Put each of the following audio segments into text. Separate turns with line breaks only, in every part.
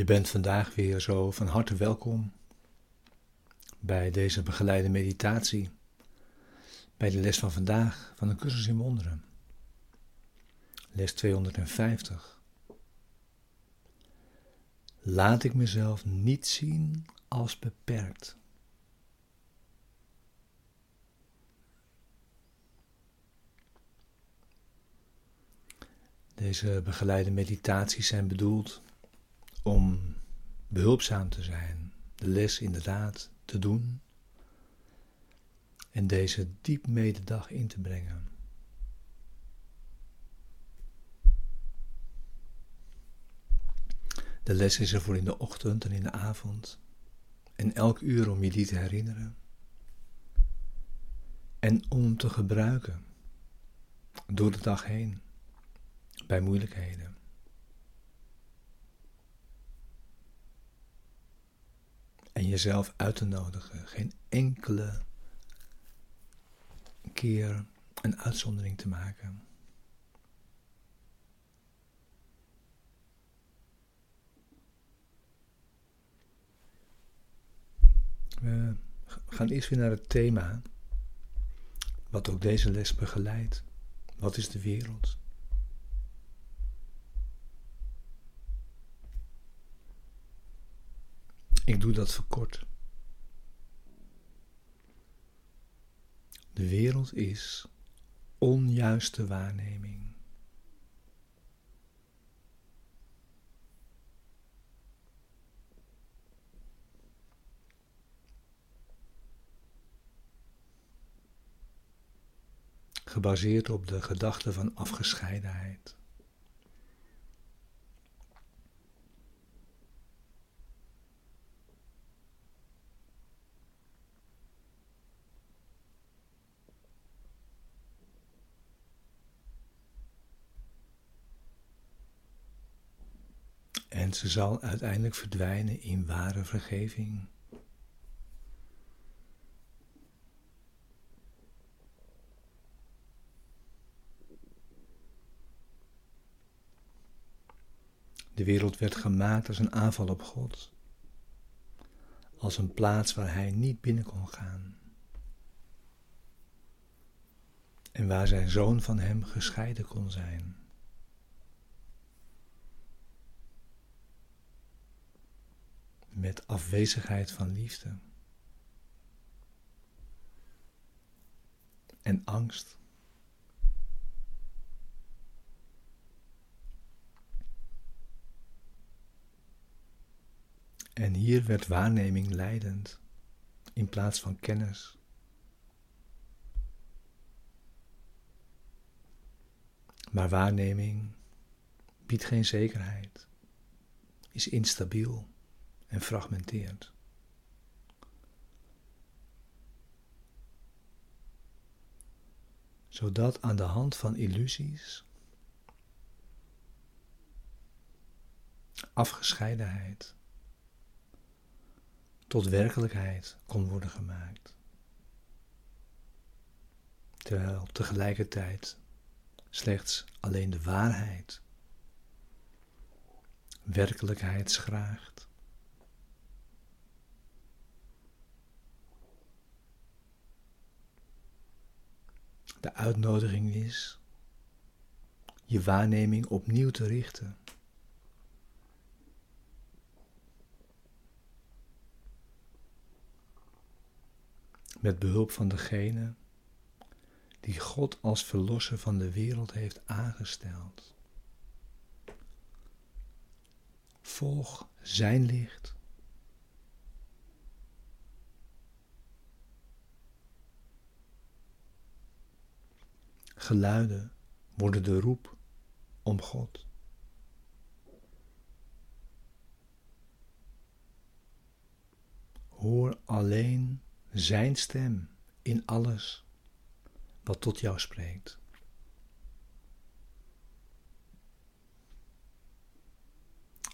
Je bent vandaag weer zo van harte welkom bij deze begeleide meditatie, bij de les van vandaag van de cursus in wonderen. Les 250. Laat ik mezelf niet zien als beperkt. Deze begeleide meditaties zijn bedoeld om behulpzaam te zijn, de les inderdaad te doen en deze diep mededag in te brengen. De les is er voor in de ochtend en in de avond en elk uur om je die te herinneren en om te gebruiken door de dag heen bij moeilijkheden. Jezelf uit te nodigen, geen enkele keer een uitzondering te maken. We gaan eerst weer naar het thema, wat ook deze les begeleidt. Wat is de wereld? Ik doe dat verkort. De wereld is onjuiste waarneming. Gebaseerd op de gedachte van afgescheidenheid. En ze zal uiteindelijk verdwijnen in ware vergeving. De wereld werd gemaakt als een aanval op God, als een plaats waar Hij niet binnen kon gaan en waar zijn zoon van Hem gescheiden kon zijn. Met afwezigheid van liefde en angst. En hier werd waarneming leidend in plaats van kennis. Maar waarneming biedt geen zekerheid, is instabiel en fragmenteert. Zodat aan de hand van illusies, afgescheidenheid, tot werkelijkheid kon worden gemaakt. Terwijl tegelijkertijd slechts alleen de waarheid werkelijkheid schraagt. De uitnodiging is je waarneming opnieuw te richten. Met behulp van degene die God als verlosser van de wereld heeft aangesteld. Volg zijn licht geluiden worden de roep om God. Hoor alleen Zijn stem in alles wat tot jou spreekt.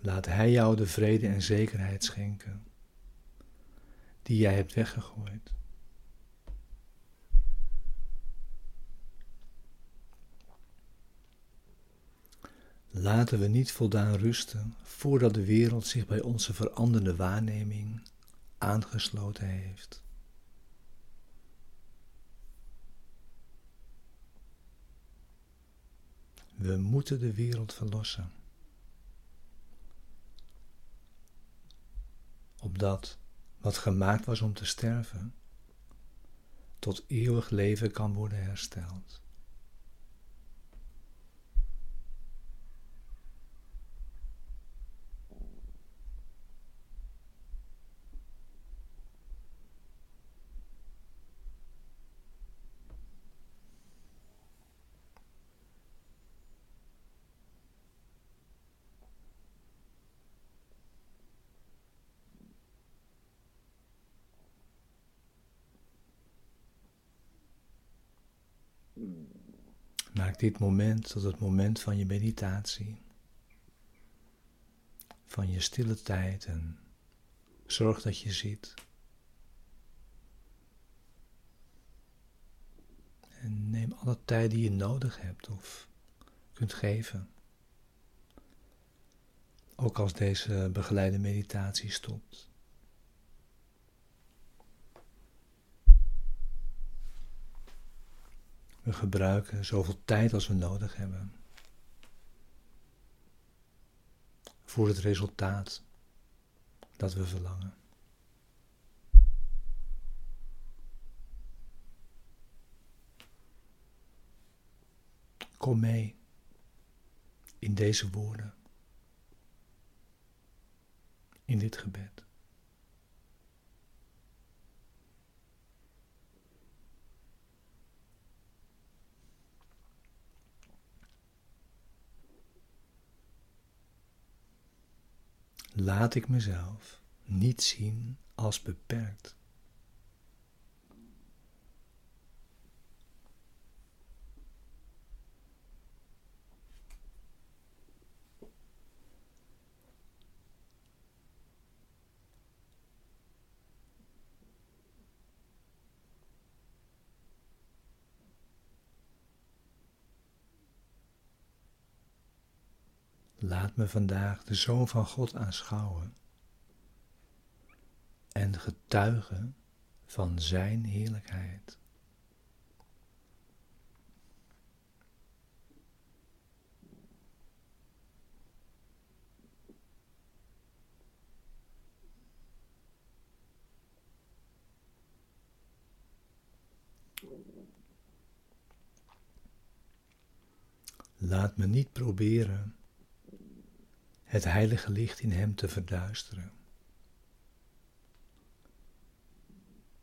Laat Hij jou de vrede en zekerheid schenken die jij hebt weggegooid. Laten we niet voldaan rusten voordat de wereld zich bij onze veranderde waarneming aangesloten heeft. We moeten de wereld verlossen. Opdat wat gemaakt was om te sterven, tot eeuwig leven kan worden hersteld. Maak dit moment tot het moment van je meditatie, van je stille tijd en zorg dat je ziet. En neem alle tijd die je nodig hebt of kunt geven. Ook als deze begeleide meditatie stopt. We gebruiken zoveel tijd als we nodig hebben voor het resultaat dat we verlangen. Kom mee in deze woorden, in dit gebed. Laat ik mezelf niet zien als beperkt. Laat me vandaag de Zoon van God aanschouwen en getuigen van Zijn heerlijkheid. Laat me niet proberen het heilige licht in hem te verduisteren.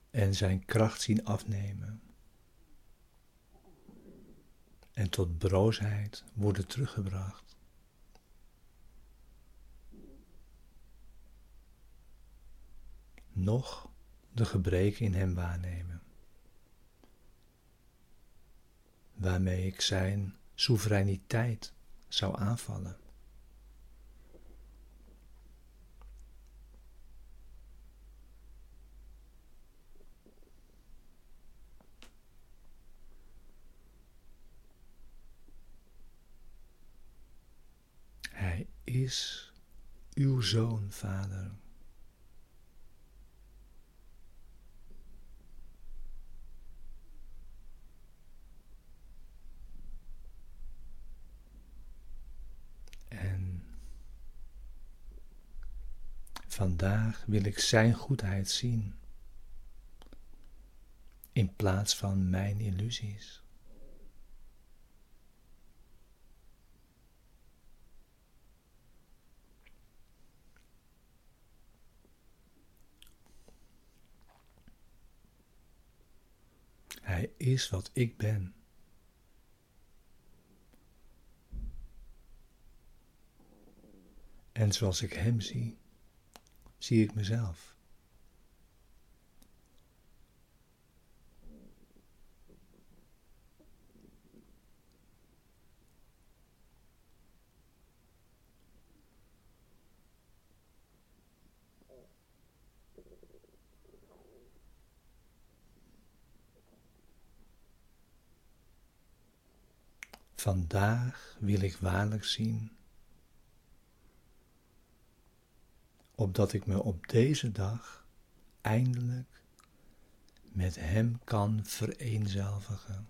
En zijn kracht zien afnemen. En tot broosheid worden teruggebracht. Nog de gebreken in hem waarnemen. Waarmee ik zijn soevereiniteit zou aanvallen. Is uw zoon, Vader. En vandaag wil ik Zijn goedheid zien in plaats van mijn illusies. Hij is wat ik ben. En zoals ik Hem zie, zie ik mezelf. Vandaag wil ik waarlijk zien, opdat ik me op deze dag eindelijk met Hem kan vereenzelvigen.